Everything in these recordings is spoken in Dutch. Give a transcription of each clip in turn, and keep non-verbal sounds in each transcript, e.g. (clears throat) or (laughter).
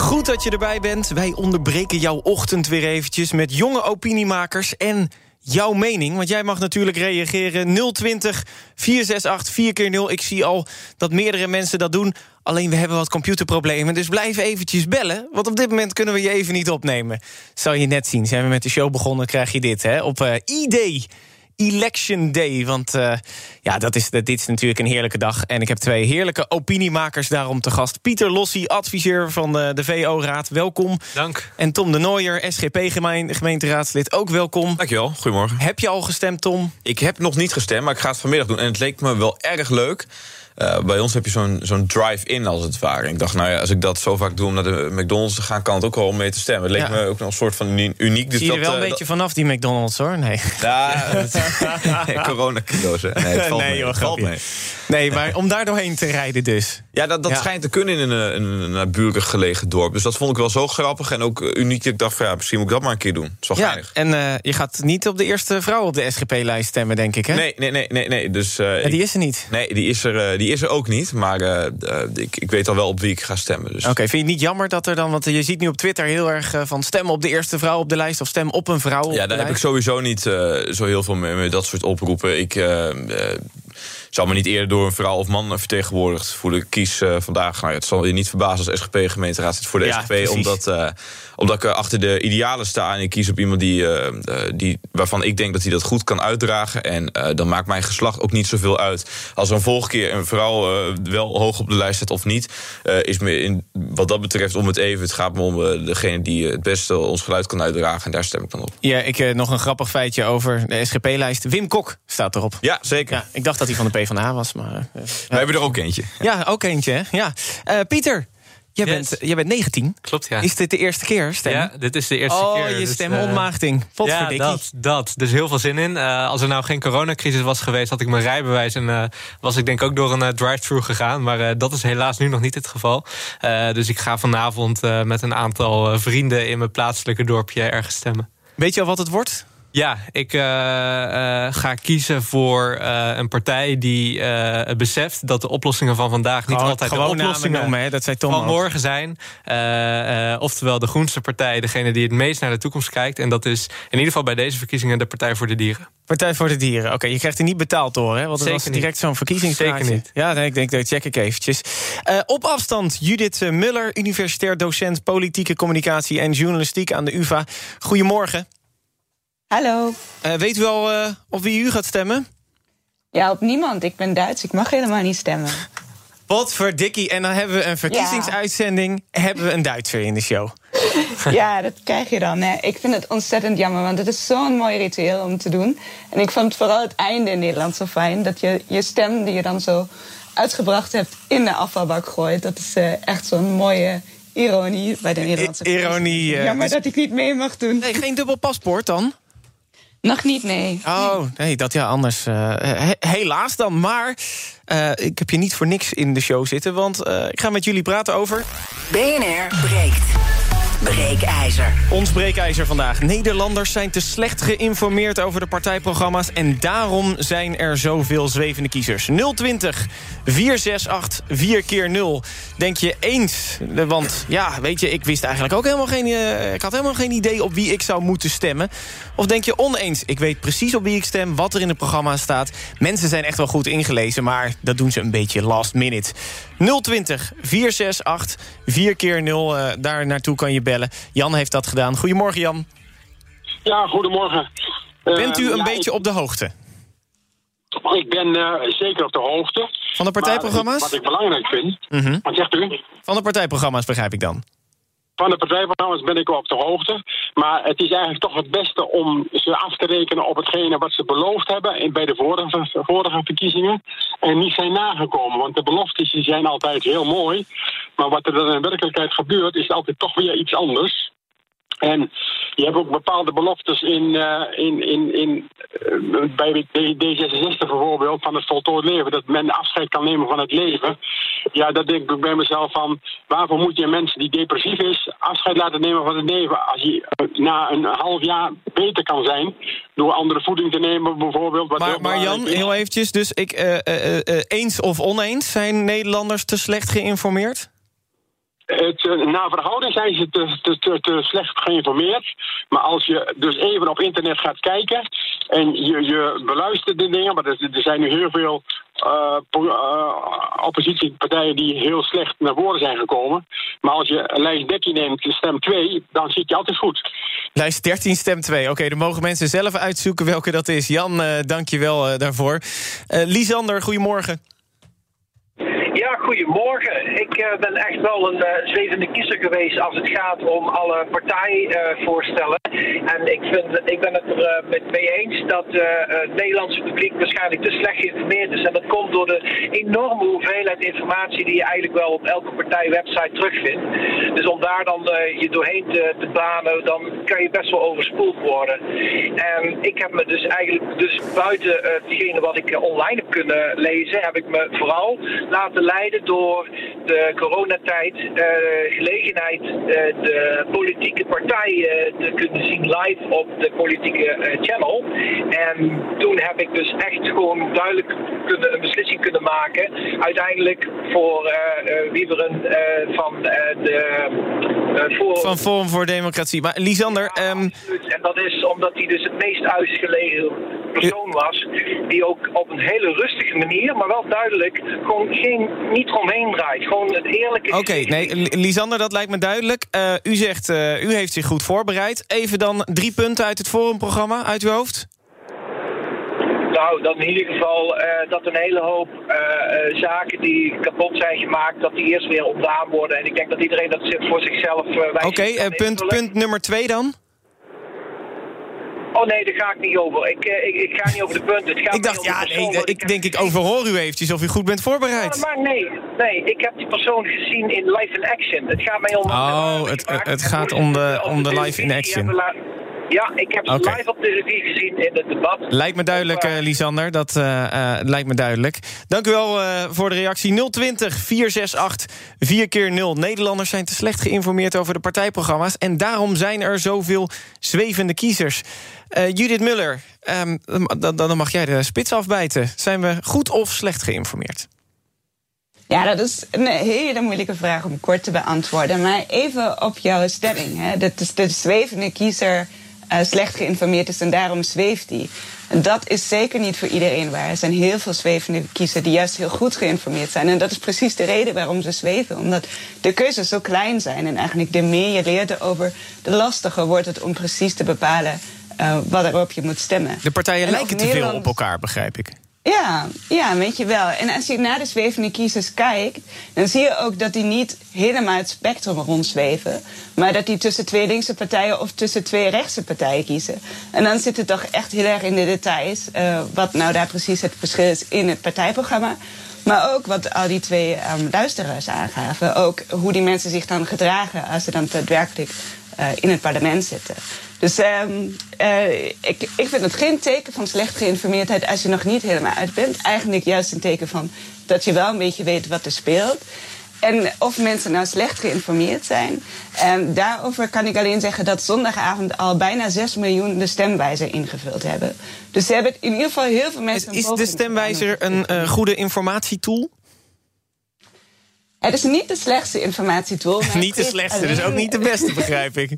Goed dat je erbij bent. Wij onderbreken jouw ochtend weer eventjes met jonge opiniemakers en jouw mening. Want jij mag natuurlijk reageren 020 468 4 keer 0 Ik zie al dat meerdere mensen dat doen. Alleen we hebben wat computerproblemen, dus blijf eventjes bellen. Want op dit moment kunnen we je even niet opnemen. Zal je net zien, zijn we met de show begonnen, krijg je dit hè, op uh, ID. Election Day. Want uh, ja, dat is, dit is natuurlijk een heerlijke dag. En ik heb twee heerlijke opiniemakers daarom te gast. Pieter Lossie, adviseur van de, de VO-raad. Welkom. Dank. En Tom de Nooier, SGP-gemeenteraadslid. Ook welkom. Dankjewel. Goedemorgen. Heb je al gestemd, Tom? Ik heb nog niet gestemd, maar ik ga het vanmiddag doen. En het leek me wel erg leuk. Uh, bij ons heb je zo'n zo'n drive-in als het ware. Ik dacht, nou ja, als ik dat zo vaak doe om naar de McDonald's te gaan, kan het ook wel om mee te stemmen. Het leek Ja. me ook nog een soort van uniek. Dus Zie je er wel een eh, beetje vanaf, die McDonald's, hoor? Nee. Ja, (laughs) (laughs) corona-kilo's? Nee, het valt Nee, mee. joh, het valt mee. Nee, maar om daar doorheen te rijden dus. Ja, dat, dat Ja. schijnt te kunnen in een, in een naburig gelegen dorp. Dus dat vond ik wel zo grappig en ook eh, uniek. dat Ik dacht, van, ja, misschien moet ik dat maar een keer doen. Dat is wel Ja, geinig. en eh, je gaat niet op de eerste vrouw op de SGP-lijst stemmen, denk ik, hè? Nee, nee, nee, nee, nee. Dus, eh, die is er niet. Nee, die is er, eh, die is er ook niet. Maar eh, eh, ik, ik weet al wel op wie ik ga stemmen. Dus. Oké, vind je het niet jammer dat er dan... want je ziet nu op Twitter heel erg eh, van stem op de eerste vrouw op de lijst... of stem op een vrouw op Ja, de daar heb ik sowieso niet zo heel veel mee met dat soort oproepen. Ik zou me niet eerder door een vrouw of man vertegenwoordigd voelen. Kies vandaag, nou het zal je niet verbazen als SGP-gemeenteraadslid voor de Ja, SGP. precies. Omdat, omdat ik eh, achter de idealen sta en ik kies op iemand die, eh, eh, die, waarvan ik denk dat hij dat goed kan uitdragen. En dan maakt mijn geslacht ook niet zoveel uit. Als een volgende keer een vrouw wel hoog op de lijst zit of niet, is me in, wat dat betreft om het even. Het gaat me om degene die het beste ons geluid kan uitdragen. En daar stem ik dan op. Ja, ik nog een grappig feitje over de SGP-lijst. Wim Kok staat erop. Ja, zeker. Ja, ik dacht dat hij van de PvdA was, maar... eh, We hebben er ook eentje. ja, ook eentje, hè? Ja. Pieter, jij, Yes. bent, jij bent 19. Klopt, ja. Is dit de eerste keer? Ja, dit is de eerste oh, keer. je dus, stemontmaagting. eh, Potverdikkie. Ja, dat, dat. Dus heel veel zin in. Eh, als er nou geen coronacrisis was geweest, had ik mijn rijbewijs... en eh, was ik denk ook door een drive-thru gegaan. Maar dat is helaas nu nog niet het geval. Dus ik ga vanavond met een aantal vrienden... in mijn plaatselijke dorpje ergens stemmen. Weet je al wat het wordt? Ja, ik eh, eh, ga kiezen voor eh, een partij die beseft... dat de oplossingen van vandaag niet altijd de oplossingen noemen, hè? Dat zei Tom van ook. morgen zijn. Oftewel de groenste partij, degene die het meest naar de toekomst kijkt. En dat is in ieder geval bij deze verkiezingen de Partij voor de Dieren. Partij voor de Dieren. Oké, je krijgt er niet betaald door, hè? Want het Zeker was direct zo'n verkiezingspraatje. Zeker niet. Ja, nee, ik denk dat check ik eventjes. Op afstand, Judith Muller, universitair docent politieke communicatie en journalistiek aan de UvA. Goedemorgen. Hallo. Eh, weet u al eh, op wie u gaat stemmen? Ja, op niemand. Ik ben Duits. Ik mag helemaal niet stemmen. Wat voor dikkie. En dan hebben we een verkiezingsuitzending. Hebben we een Duitser in de show. (laughs) ja, dat krijg je dan. Hè. Ik vind het ontzettend jammer, want het is zo'n mooi ritueel om te doen. En ik vond vooral het einde in Nederland zo fijn. Dat je je stem die je dan zo uitgebracht hebt in de afvalbak gooit. Dat is eh, echt zo'n mooie ironie bij de Nederlandse ironie, eh, Jammer dus- dat ik niet mee mag doen. Nee, geen dubbel paspoort dan? Nog niet, nee. Oh, nee, dat ja, anders. eh, he- helaas dan. Maar eh, ik heb je niet voor niks in de show zitten. Want eh, ik ga met jullie praten over. BNR breekt. Breekijzer. Ons breekijzer vandaag. Nederlanders zijn te slecht geïnformeerd over de partijprogramma's... en daarom zijn er zoveel zwevende kiezers. 020 468 4 keer 0 Denk je eens? Want ja, weet je, ik wist eigenlijk ook helemaal geen... eh, ik had helemaal geen idee op wie ik zou moeten stemmen. Of denk je oneens? Ik weet precies op wie ik stem, wat er in het programma staat. Mensen zijn echt wel goed ingelezen, maar dat doen ze een beetje last minute. 020 468 4 keer 0 eh, daar naartoe kan je bellen. Jan heeft dat gedaan. Goedemorgen, Jan. Ja, goedemorgen. Bent u een ja, beetje ik- op de hoogte? Ik ben eh, zeker op de hoogte. Van de partijprogramma's? Maar wat ik belangrijk vind... Mhm. Wat zegt u? Van de partijprogramma's begrijp ik dan. Van de partijprogramma's ben ik op de hoogte. Maar het is eigenlijk toch het beste om ze af te rekenen op hetgene wat ze beloofd hebben bij de vorige, vorige verkiezingen. En niet zijn nagekomen. Want de beloftes die zijn altijd heel mooi. Maar wat er dan in werkelijkheid gebeurt, is altijd toch weer iets anders. En je hebt ook bepaalde beloftes in, eh, in, in, in, eh, bij D- D66 bijvoorbeeld van het voltooid leven. Dat men afscheid kan nemen van het leven. Ja, dat denk ik bij mezelf van... waarvoor moet je mensen die depressief is afscheid laten nemen van het leven... als je eh, na een half jaar beter kan zijn... door andere voeding te nemen bijvoorbeeld. Wat Maar, maar Jan, is. heel eventjes. Dus ik, eens of oneens, zijn Nederlanders te slecht geïnformeerd? Het, eh, naar verhouding zijn ze te, slecht geïnformeerd. Maar als je dus even op internet gaat kijken en je, je beluistert de dingen, maar er, zijn nu heel veel eh, eh, oppositiepartijen die heel slecht naar voren zijn gekomen. Maar als je lijst 13 neemt, stem 2, dan zit je altijd goed. Lijst 13, stem 2. Oké, dan mogen mensen zelf uitzoeken welke dat is. Jan, dank je wel daarvoor. Lisander, goedemorgen. Ja, goedemorgen. Ik eh, ben echt wel een eh, zwevende kiezer geweest als het gaat om alle partijvoorstellen. en ik, vind, ik ben het er eh, mee eens dat het Nederlandse publiek waarschijnlijk te slecht geïnformeerd is. En dat komt door de enorme hoeveelheid informatie die je eigenlijk wel op elke partijwebsite terugvindt. Dus om daar dan je doorheen te, te banen, dan kan je best wel overspoeld worden. En ik heb me dus eigenlijk, dus buiten hetgene wat ik online heb kunnen lezen, heb ik me vooral laten leiden door de coronatijd, eh, gelegenheid eh, de politieke partijen te kunnen zien live op de politieke eh, channel. En toen heb ik dus echt gewoon duidelijk kunnen, een beslissing kunnen maken. Uiteindelijk voor eh eh, Wieberen eh, van eh, de eh, voor. Van Forum voor Democratie. Maar Lisander, ehm, Absoluut. En dat is omdat hij dus het meest uitgelegen persoon was. Die ook op een hele rustige manier, maar wel duidelijk, gewoon geen, niet eromheen draait. Gewoon het eerlijke. Oké, nee, Li- Lisander, dat lijkt me duidelijk. Eh, u zegt, eh, u heeft zich goed voorbereid. Even dan drie punten uit het forumprogramma, uit uw hoofd. Nou, dan in ieder geval eh, dat een hele hoop zaken die kapot zijn gemaakt, dat die eerst weer ontdaan worden. En ik denk dat iedereen dat zich voor zichzelf uh, Oké, punt, punt nummer twee dan? Oh nee, daar ga ik niet over. Ik, eh, ik, ik ga niet over de punten. Het gaat Ik dacht, ja, de nee, ik denk ik overhoor u eventjes of u goed bent Ja, voorbereid. maar nee, nee, ik heb die persoon gezien in live in action. Het gaat mij om. Oh, het, het gaat om de, om de live in action. Ja, ik heb ze live op televisie gezien in het debat. Lijkt me duidelijk, eh, Lisander. Dat lijkt me duidelijk. Dank u wel voor de reactie. 020 468 4 keer 0 Nederlanders zijn te slecht geïnformeerd over de partijprogramma's. En daarom zijn er zoveel zwevende kiezers. Eh, Judith Muller, ehm, dan, dan mag jij de spits afbijten. Zijn we goed of slecht geïnformeerd? Ja, dat is een hele moeilijke vraag om kort te beantwoorden. Maar even op jouw stelling. Hè. Is de zwevende kiezer eh, slecht geïnformeerd is en daarom zweeft hij. Dat is zeker niet voor iedereen waar. Er zijn heel veel zwevende kiezers die juist heel goed geïnformeerd zijn. En dat is precies de reden waarom ze zweven. Omdat de keuzes zo klein zijn. En eigenlijk de meer je leert erover, de lastiger wordt het om precies te bepalen uh, wat erop je moet stemmen. De partijen En lijken te veel op elkaar, begrijp ik. Ja, ja, weet je wel. En als je naar de zwevende kiezers kijkt, dan zie je ook dat die niet helemaal het spectrum rondzweven, maar dat die tussen twee linkse partijen of tussen twee rechtse partijen kiezen. En dan zit het toch echt heel erg in de details, uh, wat nou daar precies het verschil is in het partijprogramma. Maar ook wat al die twee um, luisteraars aangaven. Ook hoe die mensen zich dan gedragen als ze dan daadwerkelijk uh, in het parlement zitten. Dus um, uh, ik, ik vind het geen teken van slecht geïnformeerdheid als je nog niet helemaal uit bent. Eigenlijk juist een teken van dat je wel een beetje weet wat er speelt. En of mensen nou slecht geïnformeerd zijn. Um, daarover kan ik alleen zeggen dat zondagavond al bijna 6 miljoen de stemwijzer ingevuld hebben. Dus ze hebben in ieder geval heel veel mensen. Is, is de stemwijzer een uh, goede informatietool? Het is niet de slechtste informatietool. (laughs) niet de slechtste, dus ook niet de (laughs) beste, begrijp ik.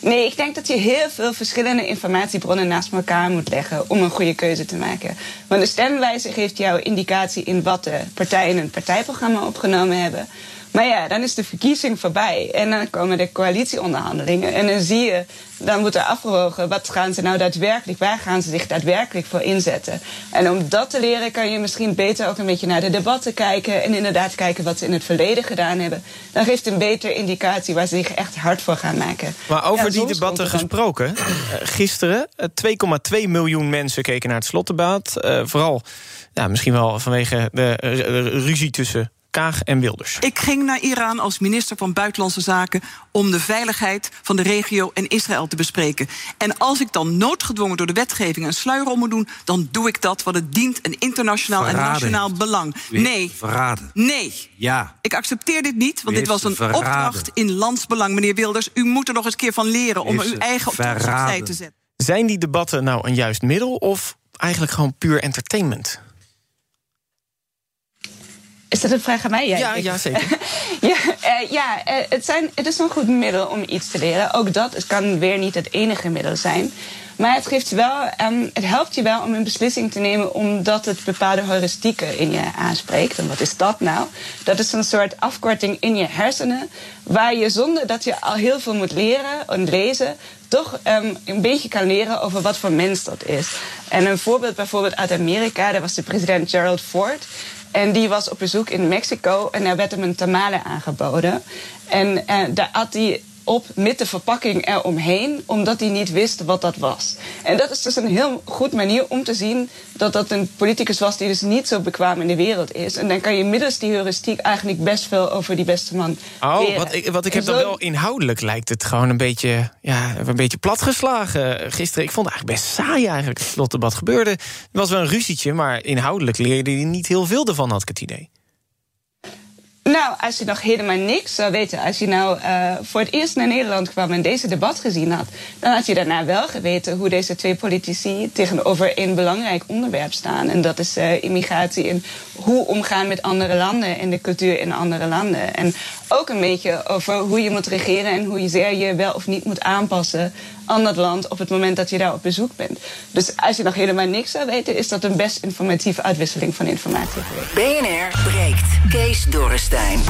nee, ik denk dat je heel veel verschillende informatiebronnen naast elkaar moet leggen om een goede keuze te maken. Want de stemwijzer geeft jou indicatie in wat de partijen in een partijprogramma opgenomen hebben. Maar ja, dan is de verkiezing voorbij. En dan komen de coalitieonderhandelingen. En dan zie je, dan wordt er afgewogen... wat gaan ze nou daadwerkelijk, waar gaan ze zich daadwerkelijk voor inzetten. En om dat te leren kan je misschien beter ook een beetje naar de debatten kijken... en inderdaad kijken wat ze in het verleden gedaan hebben. Dan geeft een betere indicatie waar ze zich echt hard voor gaan maken. Maar over Ja, die debatten gesproken. eh, gisteren, eh, 2,2 miljoen mensen keken naar het slotdebat. Eh, vooral, ja, misschien wel vanwege de eh, eh, ruzie tussen Kaag en Wilders. Ik ging naar Iran als minister van Buitenlandse Zaken om de veiligheid van de regio en Israël te bespreken. En als ik dan noodgedwongen door de wetgeving een sluier om moet doen, dan doe ik dat, want het dient een internationaal en nationaal heeft. belang. Nee, Verraden. nee. Ja. Ik accepteer dit niet, want dit was een verraden. opdracht in landsbelang, meneer Wilders. U moet er nog eens een keer van leren om uw eigen opdracht te zetten. Zijn die debatten nou een juist middel of eigenlijk gewoon puur entertainment? Is dat een vraag aan mij? Ja, ja, zeker. (laughs) ja, eh, ja eh, het, zijn, het is een goed middel om iets te leren. Ook dat het kan weer niet het enige middel zijn. Maar het, geeft wel, ehm, het helpt je wel om een beslissing te nemen omdat het bepaalde heuristieken in je aanspreekt. En wat is dat nou? Dat is een soort afkorting in je hersenen, waar je zonder dat je al heel veel moet leren en lezen, toch ehm, een beetje kan leren over wat voor mens dat is. En een voorbeeld bijvoorbeeld uit Amerika, daar was de president Gerald Ford. En die was op bezoek in Mexico en daar werd hem een tamale aangeboden. En eh, daar at hij op met de verpakking eromheen, omdat hij niet wist wat dat was. En dat is dus een heel goed manier om te zien dat dat een politicus was die dus niet zo bekwaam in de wereld is. En dan kan je middels die heuristiek eigenlijk best veel over die beste man Oh, leren. wat ik, wat ik heb dan wel inhoudelijk lijkt het gewoon een beetje, ja, een beetje platgeslagen gisteren. Ik vond het eigenlijk best saai eigenlijk, het slotdebat gebeurde. Er was wel een ruzietje, maar inhoudelijk leerde hij niet heel veel ervan, had ik het idee. Nou, als je nog helemaal niks zou weten, als je nou eh, voor het eerst naar Nederland kwam en deze debat gezien had, dan had je daarna wel geweten hoe deze twee politici tegenover een belangrijk onderwerp staan. En dat is eh, immigratie en hoe omgaan met andere landen en de cultuur in andere landen. En ook een beetje over hoe je moet regeren en hoe je zeer je wel of niet moet aanpassen aan dat land op het moment dat je daar op bezoek bent. Dus als je nog helemaal niks zou weten, is dat een best informatieve uitwisseling van informatie. BNR breekt. Kees Dorrestein.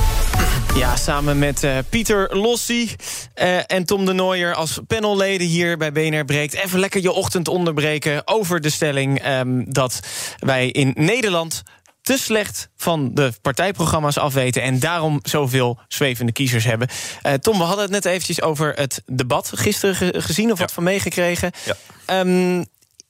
Ja, samen met eh, Pieter Lossi eh, en Tom de Nooijer als panelleden hier bij BNR Breekt. Even lekker je ochtend onderbreken over de stelling ehm, dat wij in Nederland te slecht van de partijprogramma's afweten... en daarom zoveel zwevende kiezers hebben. Eh, Tom, we hadden het net eventjes over het debat gisteren ge- gezien... of wat van meegekregen. Ja. Ehm,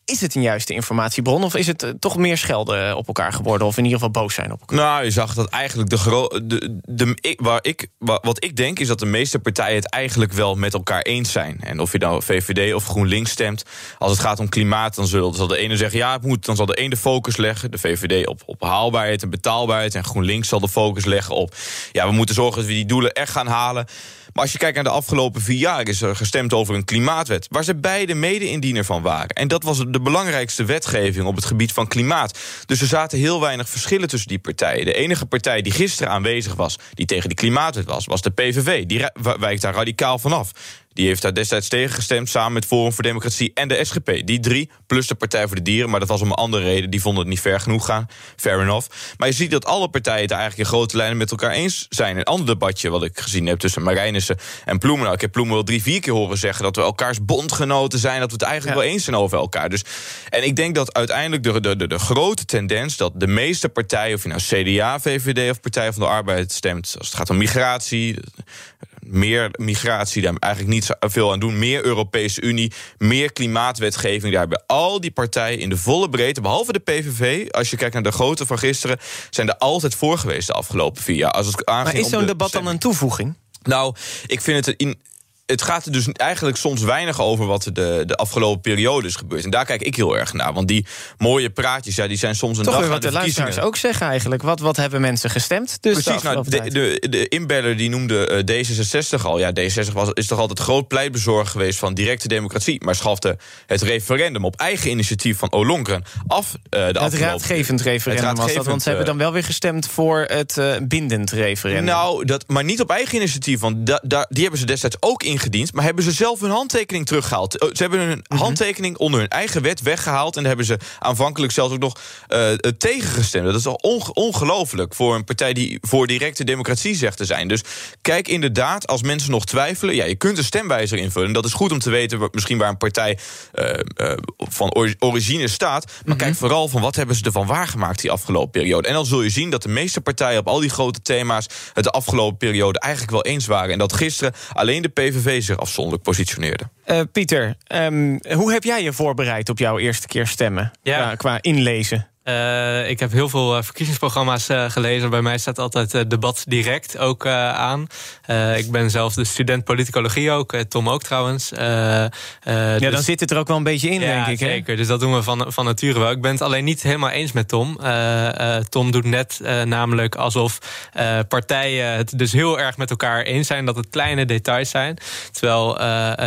is het een juiste informatiebron of is het eh, toch meer schelden op elkaar geworden... of in ieder geval boos zijn op elkaar? Nou, je zag dat eigenlijk de, de, de waar ik, wa- wat ik denk is dat de meeste partijen het eigenlijk wel met elkaar eens zijn. En of je nou VVD of GroenLinks stemt, als het gaat om klimaat, dan zal, zal de ene zeggen ja, het moet, dan zal de ene de focus leggen, de VVD op, op haalbaarheid en betaalbaarheid, en GroenLinks zal de focus leggen op ja, we moeten zorgen dat we die doelen echt gaan halen. Maar als je kijkt naar de afgelopen vier jaar, is er gestemd over een klimaatwet. Waar ze beide mede-indiener van waren. En dat was de belangrijkste wetgeving op het gebied van klimaat. Dus er zaten heel weinig verschillen tussen die partijen. De enige partij die gisteren aanwezig was, die tegen die klimaatwet was, was de PVV. Die wijkt daar radicaal vanaf. Die heeft daar destijds tegen gestemd samen met Forum voor Democratie en de SGP. Die drie, plus de Partij voor de Dieren, maar dat was om een andere reden. Die vonden het niet ver genoeg gaan. Fair enough. Maar je ziet dat alle partijen het eigenlijk in grote lijnen met elkaar eens zijn. Een ander debatje wat ik gezien heb tussen Marijnissen en Ploemen. Nou, ik heb Ploemen wel drie, vier keer horen zeggen dat we elkaars bondgenoten zijn. Dat we het eigenlijk Ja. wel eens zijn over elkaar. Dus, en ik denk dat uiteindelijk de, de, de, de grote tendens dat de meeste partijen, of je nou CDA, VVD of Partij van de Arbeid stemt, als het gaat om migratie, meer migratie, daar eigenlijk niet veel aan doen. Meer Europese Unie, meer klimaatwetgeving. Daar hebben al die partijen in de volle breedte, behalve de PVV, als je kijkt naar de grootte van gisteren, zijn er altijd voor geweest de afgelopen vier jaar. Als het Maar is zo'n de debat dan een toevoeging? nou, ik vind het in. Het gaat er dus eigenlijk soms weinig over wat er de, de afgelopen periode is gebeurd. En daar kijk ik heel erg naar. Want die mooie praatjes, ja, die zijn soms een Toch dag weer wat de de luisteraars ook zeggen eigenlijk. Wat, wat hebben mensen gestemd? Dus Precies, de nou, de, de, de inbeller die noemde eh, D66 al. Ja, D66 was, is toch altijd groot pleitbezorger geweest van directe democratie. Maar schafte het referendum op eigen initiatief van Olongren af. eh, de het raadgevend referendum Het was dat, want ze hebben dan eh, wel weer gestemd voor het bindend referendum. Nou, dat, maar niet op eigen initiatief, want da, da- die hebben ze destijds ook ingediend, maar hebben ze zelf hun handtekening teruggehaald. Eh, Ze hebben hun Mhm. handtekening onder hun eigen wet weggehaald... en hebben ze aanvankelijk zelfs ook nog eh, tegengestemd. Dat is al onge- ongelooflijk voor een partij die voor directe democratie zegt te zijn. Dus kijk inderdaad, als mensen nog twijfelen... ja, je kunt een stemwijzer invullen. Dat is goed om te weten misschien waar een partij van ori- origine staat. Maar Mhm. kijk vooral van wat hebben ze ervan waargemaakt die afgelopen periode. En dan zul je zien dat de meeste partijen op al die grote thema's... het de afgelopen periode eigenlijk wel eens waren. En dat gisteren alleen de PVV zich afzonderlijk positioneerde. Eh, Pieter, ehm, hoe heb jij je voorbereid op jouw eerste keer stemmen? Ja. Qua, qua inlezen. Eh, ik heb heel veel eh, verkiezingsprogramma's eh, gelezen. Bij mij staat altijd debat direct ook aan. Ik ben zelf de student politicologie ook. Tom ook trouwens. Ja, dus- dan zit het er ook wel een beetje in, ja, denk ik. Hè? zeker. Dus dat doen we van, van nature wel. Ik ben het alleen niet helemaal eens met Tom. Tom doet net namelijk alsof partijen het dus heel erg met elkaar eens zijn... dat het kleine details zijn. Terwijl,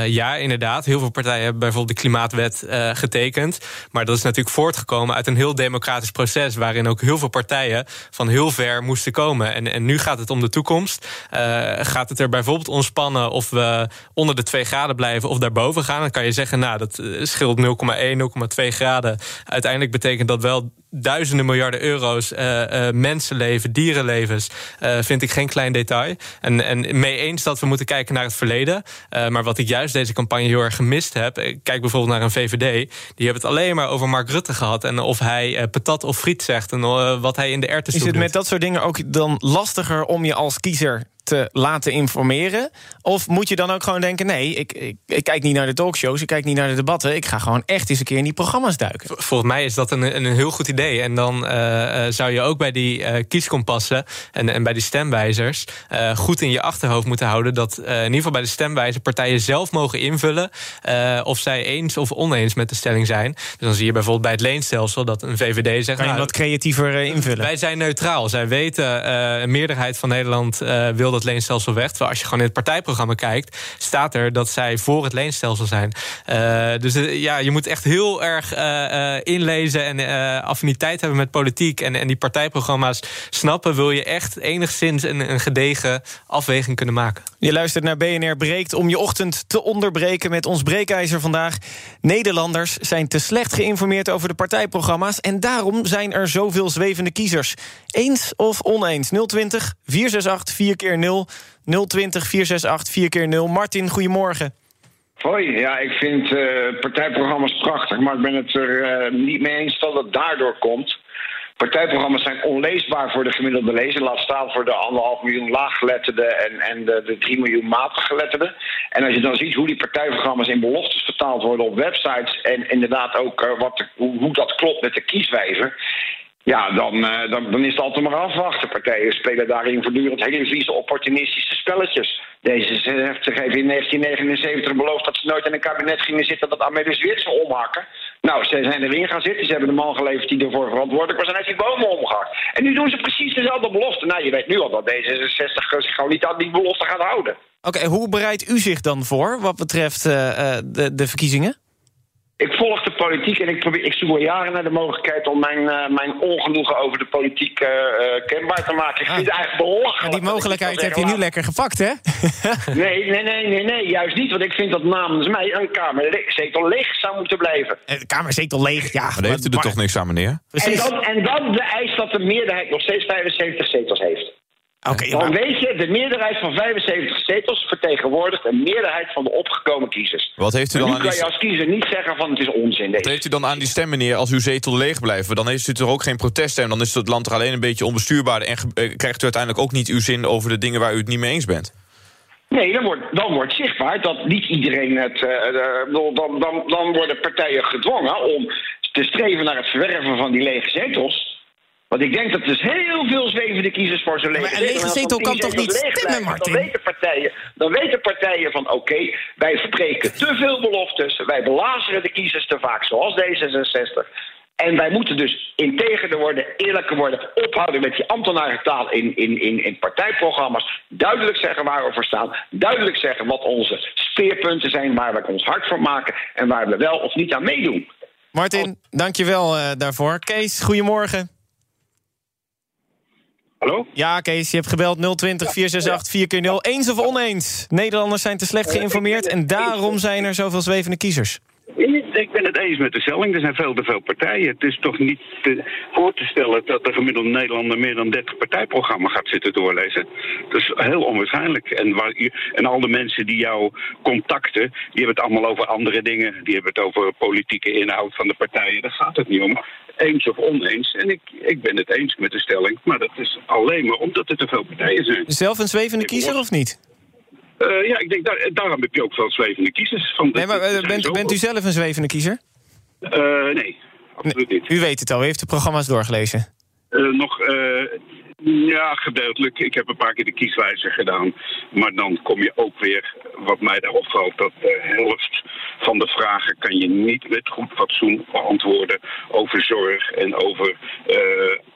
ja, inderdaad, heel veel partijen hebben bijvoorbeeld de klimaatwet getekend. Maar dat is natuurlijk voortgekomen uit een heel democratisch proces... waarin ook heel veel partijen van heel ver moesten komen. En, en nu gaat het om de toekomst. Eh, gaat het er bijvoorbeeld ontspannen of we onder de 2 graden blijven of daarboven gaan? Dan kan je zeggen, nou, dat eh, scheelt 0,1, 0,2 graden. Uiteindelijk betekent dat wel duizenden miljarden euro's, eh, eh, mensenleven, dierenlevens, vind ik geen klein detail. En, en mee eens dat we moeten kijken naar het verleden. Maar wat ik juist deze campagne heel erg gemist heb, kijk bijvoorbeeld naar een VVD, die hebben het alleen maar over Mark Rutte gehad en of hij patat of friet zegt en eh, wat hij in de erwtensoep Is het doet. met dat soort dingen ook dan lastiger om je als kiezer te laten informeren? Of moet je dan ook gewoon denken: nee, ik, ik, ik kijk niet naar de talkshows, ik kijk niet naar de debatten. Ik ga gewoon echt eens een keer in die programma's duiken. Volgens mij is dat een, een, heel goed idee. En dan eh, eh, zou je ook bij die eh, kieskompassen en, en bij die stemwijzers goed in je achterhoofd moeten houden dat in ieder geval bij de stemwijzer partijen zelf mogen invullen of zij eens of oneens met de stelling zijn. Dus dan zie je bijvoorbeeld bij het leenstelsel dat een VVD zegt. Kan je nou, wat creatiever invullen? wij zijn neutraal. Zij weten, een meerderheid van Nederland wil dat leenstelsel weg. Terwijl als je gewoon in het partijprogramma kijkt, staat er dat zij voor het leenstelsel zijn. Eh, dus eh, ja, je moet echt heel erg eh, inlezen en affiniteit hebben met politiek. En, en die partijprogramma's snappen, wil je echt enigszins een, een gedegen afweging kunnen maken. Je luistert naar BNR Breekt om je ochtend te onderbreken met ons breekijzer vandaag. Nederlanders zijn te slecht geïnformeerd over de partijprogramma's... en daarom zijn er zoveel zwevende kiezers. Eens of oneens? 020 468 4 keer 0 020 468 4 keer 0 Martin, goedemorgen. Hoi, ja, ik vind eh, partijprogramma's prachtig, maar ik ben het er eh, niet mee eens dat het daardoor komt. Partijprogramma's zijn onleesbaar voor de gemiddelde lezer. Laat staan voor de anderhalf miljoen laaggeletterden en, en de, de 3 miljoen matiggeletterden. En als je dan ziet hoe die partijprogramma's in beloftes vertaald worden op websites. en inderdaad ook eh, wat hoe, hoe dat klopt met de kieswijzer. Ja, dan, eh, dan, dan is het altijd maar afwachten. Partijen spelen daarin voortdurend hele vieze opportunistische spelletjes. Deze heeft even in 1979 beloofd dat ze nooit in een kabinet gingen zitten dat Amelis Wit zou omhakken. Nou, ze zijn erin gaan zitten. Ze hebben de man geleverd die ervoor verantwoordelijk was en heeft die bomen omgehakt. En nu doen ze precies dezelfde belofte. Nou, je weet nu al dat D66 zich gewoon niet aan die belofte gaat houden. Oké, hoe bereidt u zich dan voor wat betreft eh, eh, de, de verkiezingen? Ik volg de politiek en ik, probeer, ik zoek al jaren naar de mogelijkheid om mijn, eh, mijn ongenoegen over de politiek eh, eh, kenbaar te maken. Ik vind het eigenlijk belachelijk. En die dat ik mogelijkheid heb je nu lekker gepakt, hè? (laughs) Nee, nee, nee, nee, nee, juist niet. Want ik vind dat namens mij een kamerzetel leeg zou moeten blijven. De kamerzetel leeg, ja. Maar daar heeft u er toch niks aan, meneer? En dan, en dan de eis dat de meerderheid nog steeds 75 zetels heeft. Oké, Dan weet je, de meerderheid van 75 zetels vertegenwoordigt een meerderheid van de opgekomen kiezers. Wat heeft u En dan nu aan kan die, je als kiezer niet zeggen van het is onzin. wat Deze. heeft u dan aan die stem, meneer, als uw zetel leeg blijft? Dan heeft u toch ook geen proteststem? Dan is het land er alleen een beetje onbestuurbaar... en eh, krijgt u uiteindelijk ook niet uw zin over de dingen waar u het niet mee eens bent? Nee, dan wordt, dan wordt zichtbaar dat niet iedereen het. eh, eh, dan, dan, dan worden partijen gedwongen om te streven naar het verwerven van die lege zetels. Want ik denk dat er dus heel veel zwevende kiezers voor zo'n lege Maar een lege zetel. Kan toch niet stemmen, Martin? Dan weten partijen, dan weten partijen van oké, wij spreken te veel beloftes. Wij belazeren de kiezers te vaak, zoals D66. En wij moeten dus integerder worden, eerlijker worden, ophouden met die ambtenarentaal in, in, in, in partijprogramma's. Duidelijk zeggen waar we voor staan. Duidelijk zeggen wat onze speerpunten zijn, waar we ons hard voor maken en waar we wel of niet aan meedoen. Martin, dankjewel eh daarvoor. Kees, goedemorgen. Hallo? Ja, Kees, je hebt gebeld 020 468 4 keer 0 Eens of oneens? Nederlanders zijn te slecht geïnformeerd... en daarom zijn er zoveel zwevende kiezers. Ik ben het eens met de stelling. Er zijn veel te veel partijen. Het is toch niet te, voor te stellen dat de gemiddelde Nederlander meer dan 30 partijprogramma gaat zitten doorlezen. Dat is heel onwaarschijnlijk. En, waar, en al de mensen die jou contacten, die hebben het allemaal over andere dingen. Die hebben het over politieke inhoud van de partijen. Daar gaat het niet om. Eens of oneens. En ik, ik ben het eens met de stelling. Maar dat alleen maar omdat er te veel partijen zijn. Zelf een zwevende kiezer of niet? Uh, ja, ik denk, daar, daarom heb je ook veel zwevende kiezers. Van nee, maar uh, bent, bent u zelf een zwevende kiezer? Uh, nee, absoluut niet. U weet het al, u heeft de programma's doorgelezen? nog, ja, gedeeltelijk. Ik heb een paar keer de kieswijzer gedaan. Maar dan kom je ook weer, wat mij daar opvalt, dat de helft van de vragen kan je niet met goed fatsoen beantwoorden over zorg en over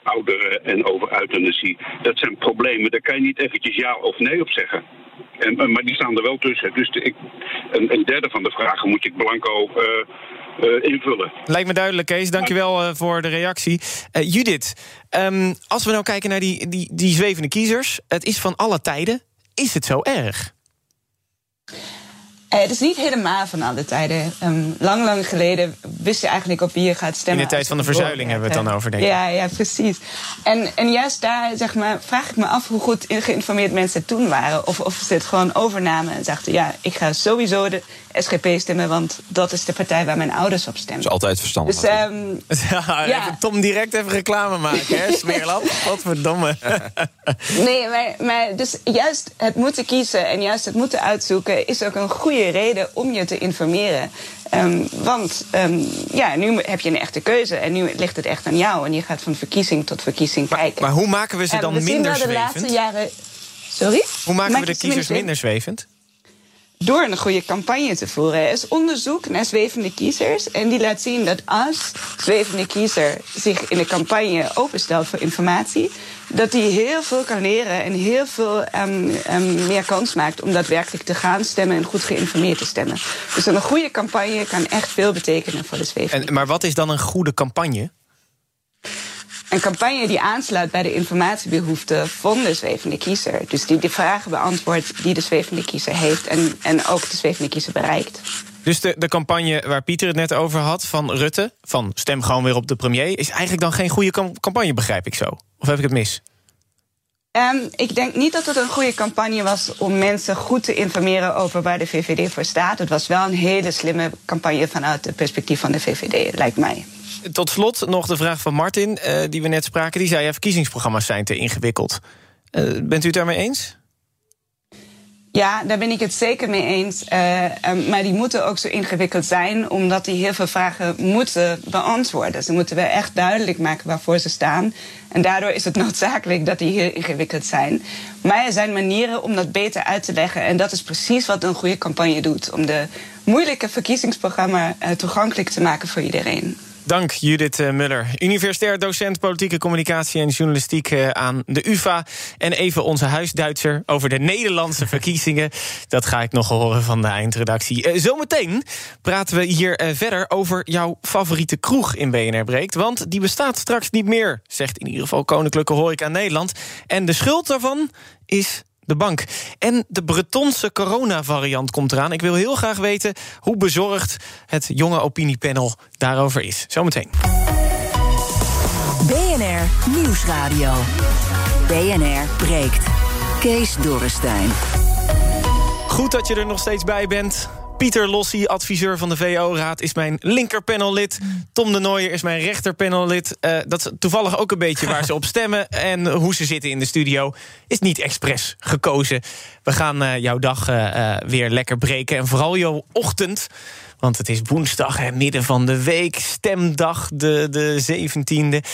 ouderen en over euthanasie. Dat zijn problemen, daar kan je niet eventjes ja of nee op zeggen. En, maar die staan er wel tussen. Dus ik, een, een, derde van de vragen moet ik blanco uh, invullen. Lijkt me duidelijk, Kees. Dankjewel uh, voor de reactie. Judith, um, als we nou kijken naar die, die, die zwevende kiezers... het is van alle tijden. Is het zo erg? Uh, het is niet helemaal van alle tijden. Um, lang, lang geleden wist je eigenlijk op wie je gaat stemmen. In de tijd van de verzuiling hebben we het dan over, denk ik. Ja, ja precies. En, en juist daar zeg maar, vraag ik me af hoe goed geïnformeerd mensen toen waren. Of, of ze het gewoon overnamen en dachten... ja, ik ga sowieso de SGP stemmen... want dat is de partij waar mijn ouders op stemmen. Dat is altijd verstandig. Dus, um, (laughs) ja, ja. Tom direct even reclame maken, hè, Smeerlap? (laughs) Godverdomme. (laughs) nee, maar, maar dus juist het moeten kiezen en juist het moeten uitzoeken... is ook een goede reden om je te informeren. Um, want um, ja, nu heb je een echte keuze en nu ligt het echt aan jou. En je gaat van verkiezing tot verkiezing maar, kijken. Maar hoe maken we ze dan we minder zien de zwevend? laatste jaren. Sorry? Hoe maken Maak we de kiezers minder zwevend? Door een goede campagne te voeren. Er is onderzoek naar zwevende kiezers. En die laat zien dat als zwevende kiezer zich in de campagne openstelt voor informatie, dat hij heel veel kan leren en heel veel um, meer kans maakt om daadwerkelijk te gaan stemmen en goed geïnformeerd te stemmen. Dus een goede campagne kan echt veel betekenen voor de zwevende. En, maar wat is dan een goede campagne? Een campagne die aansluit bij de informatiebehoeften van de zwevende kiezer. Dus die de vragen beantwoordt die de zwevende kiezer heeft en, en ook de zwevende kiezer bereikt. Dus de, de campagne waar Pieter het net over had van Rutte, van stem gewoon weer op de premier, is eigenlijk dan geen goede campagne, begrijp ik zo? Of heb ik het mis? Um, ik denk niet dat het een goede campagne was om mensen goed te informeren over waar de VVD voor staat. Het was wel een hele slimme campagne vanuit het perspectief van de VVD, lijkt mij. Tot slot nog de vraag van Martin, uh, die we net spraken. Die zei: ja, verkiezingsprogramma's zijn te ingewikkeld. Uh, bent u het daarmee eens? Ja, daar ben ik het zeker mee eens. Uh, um, maar die moeten ook zo ingewikkeld zijn, omdat die heel veel vragen moeten beantwoorden. Ze moeten wel echt duidelijk maken waarvoor ze staan. En daardoor is het (laughs) noodzakelijk dat die heel ingewikkeld zijn. Maar er zijn manieren om dat beter uit te leggen. En dat is precies wat een goede campagne doet: om de moeilijke verkiezingsprogramma toegankelijk te maken voor iedereen. Dank Judith Muller, universitair docent politieke communicatie en journalistiek aan de UVA. En even onze huisduitser over de Nederlandse verkiezingen. Dat ga ik nog horen van de eindredactie. Zometeen praten we hier verder over jouw favoriete kroeg in BNR Breekt. Want die bestaat straks niet meer, zegt in ieder geval Koninklijke Horeca Nederland. En de schuld daarvan is de bank. En de Bretonse coronavariant komt eraan. Ik wil heel graag weten hoe bezorgd het jonge opiniepanel daarover is. Zometeen. BNR Nieuwsradio. BNR breekt. Kees Dorrestein. Goed dat je er nog steeds bij bent. Pieter Lossie, adviseur van de VO-raad, is mijn linkerpanellid. Tom de Nooijer is mijn rechterpanellid. Uh, dat is toevallig ook een beetje waar ze op (laughs) stemmen. En hoe ze zitten in de studio is niet expres gekozen. We gaan uh, jouw dag uh, weer lekker breken. En vooral jouw ochtend. Want het is woensdag, hè, midden van de week. Stemdag, de, de 17e.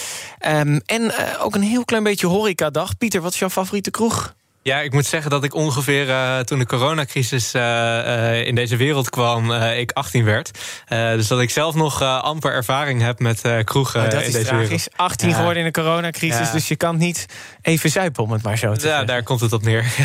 Um, en ook een heel klein beetje horecadag. Pieter, wat is jouw favoriete kroeg? Ja, ik moet zeggen dat ik ongeveer uh, toen de coronacrisis uh, uh, in deze wereld kwam, ik 18 werd. dus dat ik zelf nog amper ervaring heb met kroegen oh, dat in is deze tragisch. wereld. 18 geworden in de coronacrisis, Ja. dus je kan niet even zuipen om het maar zo te Ja, zeggen. daar komt het op neer. (laughs)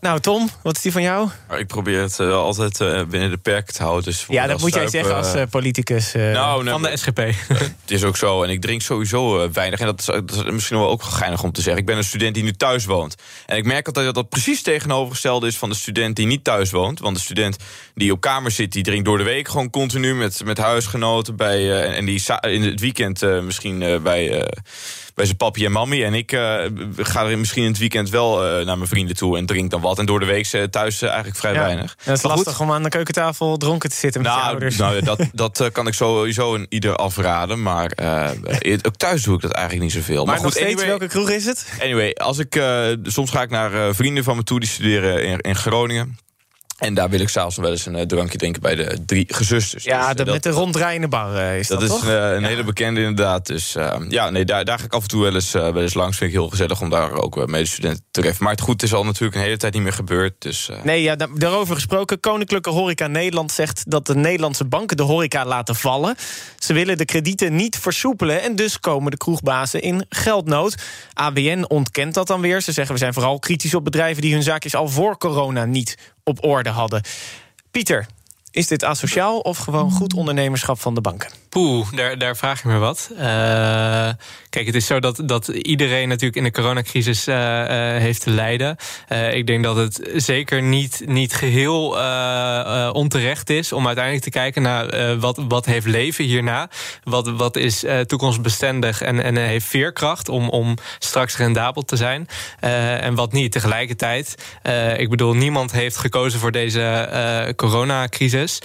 Nou, Tom, wat is die van jou? Maar ik probeer het eh, altijd eh, binnen de perken te houden. Dus Ja, dat moet jij zeggen als eh, politicus. eh, Nou, nee, Van de SGP. (laughs) Het is ook zo. En ik drink sowieso eh, weinig. En dat is, dat is misschien wel ook geinig om te zeggen. Ik ben een student die nu thuis woont. En ik merk altijd dat dat precies tegenovergestelde is van de student die niet thuis woont. Want de student die op kamer zit, die drinkt door de week gewoon continu met, met huisgenoten. Bij, eh, en, die in het weekend eh, misschien eh, bij. Bij zijn papi en mammy. En ik eh, ga er misschien in het weekend wel eh, naar mijn vrienden toe en drink dan wat. En door de week thuis eh, eigenlijk vrij ja. weinig. Het is Maar goed, lastig om aan de keukentafel dronken te zitten met je nou, ouders. nou, dat, (laughs) dat kan ik sowieso in ieder afraden. Maar ook thuis doe ik dat eigenlijk niet zoveel. maar maar nog goed, steeds, anyway, welke kroeg is het? anyway, als ik, soms ga ik naar vrienden van me toe die studeren in, in Groningen. En daar wil ik s'avonds wel eens een eh, drankje drinken bij de drie gezusters. Ja, Dus, eh, dat- met de ronddraaiende bar eh, is dat, dat is toch? een hele bekende inderdaad. Dus ja, nee, daar, daar ga ik af en toe wel eens, wel eens langs. Vind ik heel gezellig om daar ook medestudenten te treffen. Maar het goed is al natuurlijk een hele tijd niet meer gebeurd. Dus Nee, ja, da- daarover gesproken. Koninklijke Horeca Nederland zegt dat de Nederlandse banken de horeca laten vallen. Ze willen de kredieten niet versoepelen en dus komen de kroegbazen in geldnood. ABN ontkent dat dan weer. Ze zeggen we zijn vooral kritisch op bedrijven die hun zaakjes al voor corona niet op orde hadden. Pieter, is dit asociaal of gewoon goed ondernemerschap van de banken? Poeh, daar, daar vraag ik me wat. Uh, kijk, het is zo dat, dat iedereen natuurlijk in de coronacrisis uh, uh, heeft te lijden. Ik denk dat het zeker niet, niet geheel onterecht is om uiteindelijk te kijken naar wat, wat heeft leven hierna. Wat, wat is toekomstbestendig en, en heeft veerkracht om, om straks rendabel te zijn. En wat niet. Tegelijkertijd, ik bedoel, niemand heeft gekozen voor deze coronacrisis.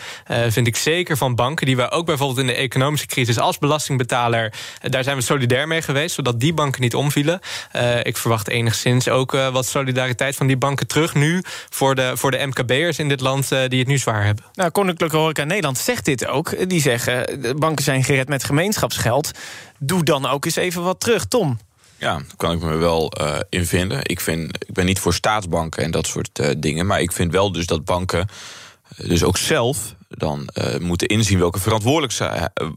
Vind ik zeker van banken die wij ook bijvoorbeeld in de economische crisis als belastingbetaler, uh, daar zijn we solidair mee geweest, zodat die banken niet omvielen. Uh, ik verwacht enigszins ook uh, wat solidariteit van die banken terug nu voor de, voor de MKB'ers in dit land uh, die het nu zwaar hebben. Nou, Koninklijke Horeca Nederland zegt dit ook. Die zeggen, de banken zijn gered met gemeenschapsgeld. Doe dan ook eens even wat terug, Tom. Ja, daar kan ik me wel uh, in vinden. Ik, vind, ik ben niet voor staatsbanken en dat soort uh, dingen. Maar ik vind wel dus dat banken dus ook zelf dan uh, moeten inzien welke, verantwoordelijk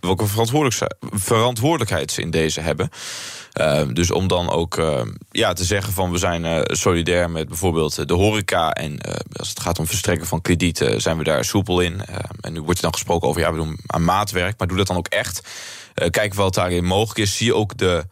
welke verantwoordelijk verantwoordelijkheid ze in deze hebben. Uh, dus om dan ook uh, ja, te zeggen van we zijn uh, solidair met bijvoorbeeld de horeca. En als het gaat om verstrekken van kredieten zijn we daar soepel in. en nu wordt er dan gesproken over ja, we doen aan maatwerk. Maar doe dat dan ook echt. kijk wat daarin mogelijk is. Zie ook de,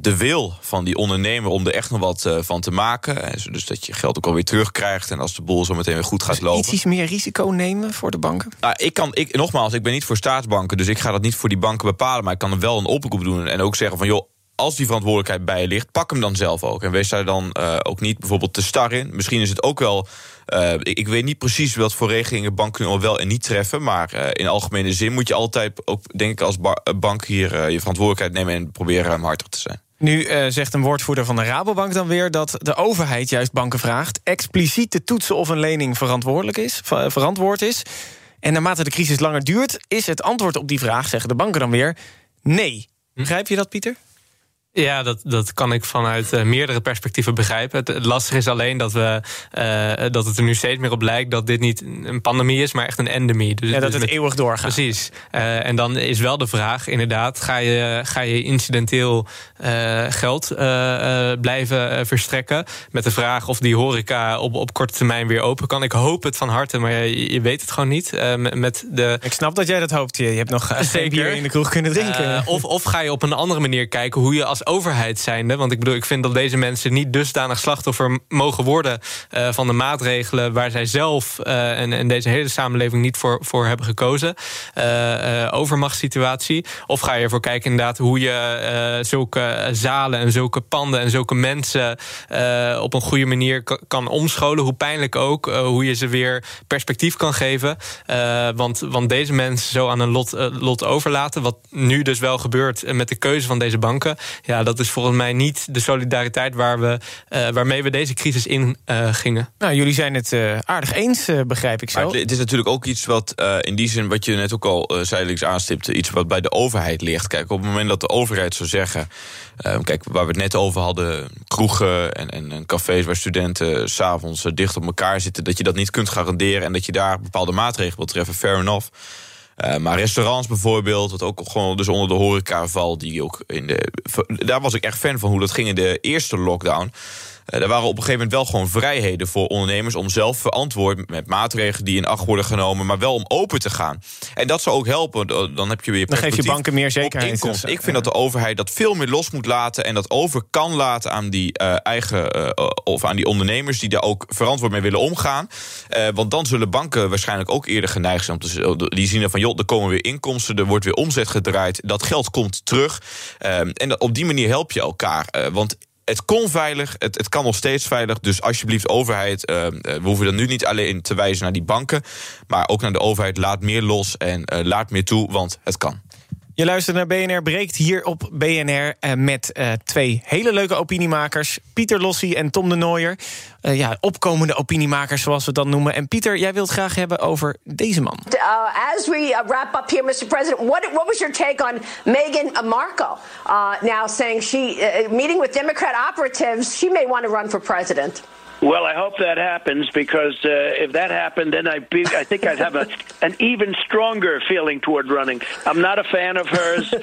de wil van die ondernemer om er echt nog wat uh, van te maken. Dus dat je geld ook alweer terugkrijgt. En als de boel zo meteen weer goed gaat dus lopen. Iets, iets meer risico nemen voor de banken? Nou, ik kan, ik, nogmaals, ik ben niet voor staatsbanken. Dus ik ga dat niet voor die banken bepalen. Maar ik kan er wel een oproep doen. En ook zeggen van joh. Als die verantwoordelijkheid bij je ligt, pak hem dan zelf ook. En wees daar dan uh, ook niet bijvoorbeeld te star in. Misschien is het ook wel. Uh, ik, ik, weet niet precies wat voor regelingen banken wel en niet treffen. Maar uh, in algemene zin moet je altijd ook, denk ik, als bank hier je verantwoordelijkheid nemen en proberen ruimhartig te zijn. Nu zegt een woordvoerder van de Rabobank dan weer dat de overheid juist banken vraagt expliciet te toetsen of een lening verantwoordelijk is, ver verantwoord is. En naarmate de crisis langer duurt, is het antwoord op die vraag, zeggen de banken dan weer, nee. Begrijp je dat, Pieter? Ja, dat, dat kan ik vanuit uh, meerdere perspectieven begrijpen. Het, het, lastige is alleen dat, we, uh, dat het er nu steeds meer op lijkt dat dit niet een pandemie is, maar echt een endemie. Dus, ja, dat dus het met, eeuwig doorgaat. Precies. Uh, en dan is wel de vraag, inderdaad, ga je, ga je incidenteel geld blijven verstrekken? Met de vraag of die horeca op, op korte termijn weer open kan. Ik hoop het van harte, maar je, je weet het gewoon niet. met de... Ik snap dat jij dat hoopt. Je hebt nog geen bier in de kroeg kunnen drinken. of, of ga je op een andere manier kijken hoe je als overheid zijnde. Want ik bedoel, ik vind dat deze mensen niet dusdanig slachtoffer mogen worden uh, van de maatregelen waar zij zelf uh, en, en, deze hele samenleving niet voor, voor hebben gekozen. Uh, overmachtssituatie. Of ga je ervoor kijken inderdaad hoe je zulke zalen en zulke panden en zulke mensen op een goede manier kan omscholen. Hoe pijnlijk ook. hoe je ze weer perspectief kan geven. want, want deze mensen zo aan een lot, lot overlaten. Wat nu dus wel gebeurt met de keuze van deze banken. Ja, Ja, dat is volgens mij niet de solidariteit waar we, uh, waarmee we deze crisis in uh, gingen. Nou, jullie zijn het uh, aardig eens, begrijp ik zo. Maar het is natuurlijk ook iets wat in die zin, wat je net ook al zijdelings aanstipte, iets wat bij de overheid ligt. Kijk, op het moment dat de overheid zou zeggen. kijk, waar we het net over hadden, kroegen en, en, en cafés waar studenten s'avonds dicht op elkaar zitten, dat je dat niet kunt garanderen en dat je daar bepaalde maatregelen wil treffen, fair enough. Uh, maar restaurants bijvoorbeeld, wat ook gewoon dus onder de horeca valt, die ook in de. Daar was ik echt fan van hoe dat ging in de eerste lockdown. Uh, er waren op een gegeven moment wel gewoon vrijheden voor ondernemers om zelf verantwoord met maatregelen die in acht worden genomen, maar wel om open te gaan. En dat zou ook helpen. Dan heb je weer. Dan geef je banken meer zekerheid. Dus, ik vind dat de overheid dat veel meer los moet laten en dat over kan laten aan die uh, eigen uh, of aan die ondernemers die daar ook verantwoord mee willen omgaan. want dan zullen banken waarschijnlijk ook eerder geneigd zijn om te die zien van joh, er komen weer inkomsten, er wordt weer omzet gedraaid, dat geld komt terug. Ehm, en op die manier help je elkaar. want het kon veilig, het, het kan nog steeds veilig. Dus alsjeblieft, overheid, uh, we hoeven dan nu niet alleen te wijzen naar die banken, maar ook naar de overheid. Laat meer los en uh, laat meer toe, want het kan. Je luistert naar BNR Breekt hier op BNR uh, met uh, twee hele leuke opiniemakers. Pieter Lossie en Tom de Nooier. Uh, ja, opkomende opiniemakers zoals we dan noemen. En Pieter, jij wilt graag hebben over deze man. as we wrap up here, Mr. President, what, what was your take on Meghan Markle? now saying she, meeting with Democrat operatives, she may want to run for president. Well, I hope that happens because uh, if that happened, then I, be, I think I'd have a, an even stronger feeling toward running. I'm not a fan of hers. (laughs)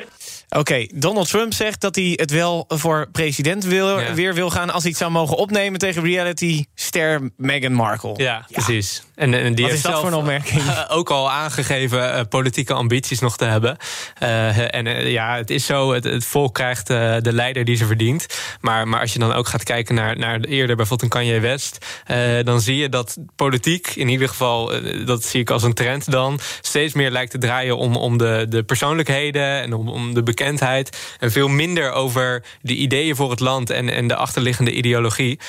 Oké, okay, Donald Trump zegt dat hij het wel voor president wil, ja. weer wil gaan... als hij het zou mogen opnemen tegen reality-ster Meghan Markle. Ja, ja. precies. En, en die Wat heeft zelf opmerking? Uh, ook al aangegeven uh, politieke ambities nog te hebben. Uh, en ja, het is zo, het, het volk krijgt de leider die ze verdient. Maar, maar als je dan ook gaat kijken naar, naar eerder bijvoorbeeld een Kanye West... dan zie je dat politiek, in ieder geval, dat zie ik als een trend dan... steeds meer lijkt te draaien om, om de, de persoonlijkheden en om, om de bekendheid... en veel minder over de ideeën voor het land en, en de achterliggende ideologie.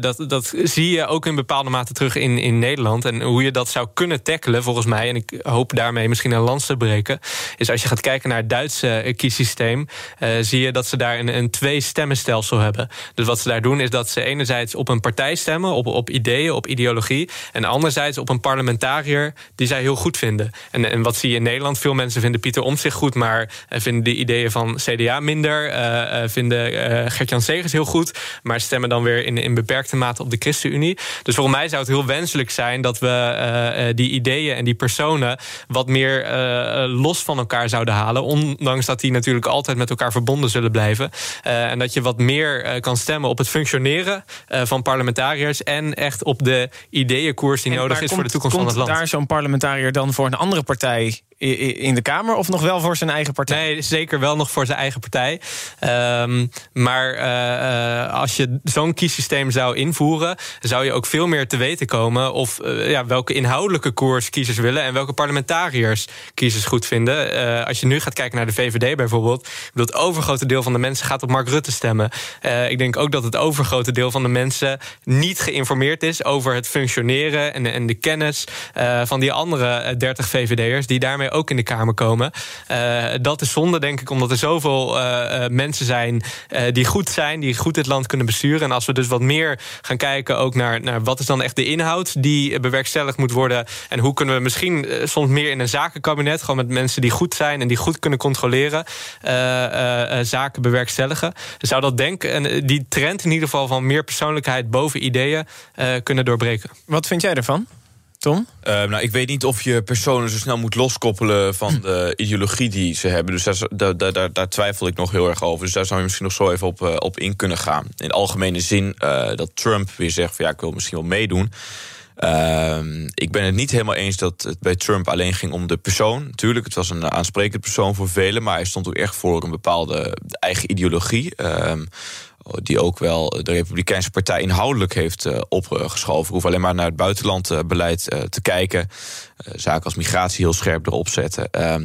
dat, dat zie je ook in bepaalde mate terug in, in Nederland. En hoe je dat zou kunnen tackelen, volgens mij... en ik hoop daarmee misschien een lans te breken... is als je gaat kijken naar het Duitse kiesysteem... Uh, zie je dat ze daar een, een twee-stemmenstelsel hebben. Dus wat ze daar doen is dat ze enerzijds op een partij stemmen... op, op ideeën, op ideologie... en anderzijds op een parlementariër die zij heel goed vinden. En, en wat zie je in Nederland? Veel mensen vinden Pieter Omtzigt goed... maar vinden de ideeën van CDA minder... Vinden uh, Gert-Jan Segers heel goed... maar stemmen dan weer in, in beperkte mate op de ChristenUnie. Dus volgens mij zou het heel wenselijk zijn dat we uh, die ideeën en die personen wat meer uh, los van elkaar zouden halen. Ondanks dat die natuurlijk altijd met elkaar verbonden zullen blijven. En dat je wat meer kan stemmen op het functioneren van parlementariërs. En echt op de ideeënkoers die en nodig is komt, voor de toekomst van het land. Daar zo'n parlementariër dan voor een andere partij in de Kamer of nog wel voor zijn eigen partij? Nee, zeker wel nog voor zijn eigen partij. Um, maar uh, als je zo'n kiessysteem zou invoeren, zou je ook veel meer te weten komen of uh, ja, welke inhoudelijke koers kiezers willen en welke parlementariërs kiezers goed vinden. Als je nu gaat kijken naar de VVD bijvoorbeeld, het overgrote deel van de mensen gaat op Mark Rutte stemmen. ik denk ook dat het overgrote deel van de mensen niet geïnformeerd is over het functioneren en en de kennis van die andere 30 VVD'ers die daarmee ook in de Kamer komen. Uh, dat is zonde, denk ik, omdat er zoveel uh, mensen zijn die goed zijn, die goed dit land kunnen besturen. En als we dus wat meer gaan kijken ook naar, naar wat is dan echt de inhoud die bewerkstelligd moet worden. En hoe kunnen we misschien soms meer in een zakenkabinet, gewoon met mensen die goed zijn en die goed kunnen controleren, zaken bewerkstelligen. Zou dat denken, die trend in ieder geval van meer persoonlijkheid boven ideeën kunnen doorbreken. Wat vind jij ervan? Tom? Uh, nou, ik weet niet of je personen zo snel moet loskoppelen van (clears throat) de ideologie die ze hebben. Dus daar, daar, daar, daar, twijfel ik nog heel erg over. Dus daar zou je misschien nog zo even op, uh, op in kunnen gaan. In algemene zin uh, dat Trump weer zegt van ja, ik wil misschien wel meedoen. ik ben het niet helemaal eens dat het bij Trump alleen ging om de persoon. Tuurlijk, het was een aansprekend persoon voor velen, maar hij stond ook echt voor een bepaalde eigen ideologie die ook wel de Republikeinse Partij inhoudelijk heeft uh, opgeschoven. Hoef alleen maar naar het buitenlandbeleid uh, te kijken. Zaken als migratie heel scherp erop zetten. Ehm,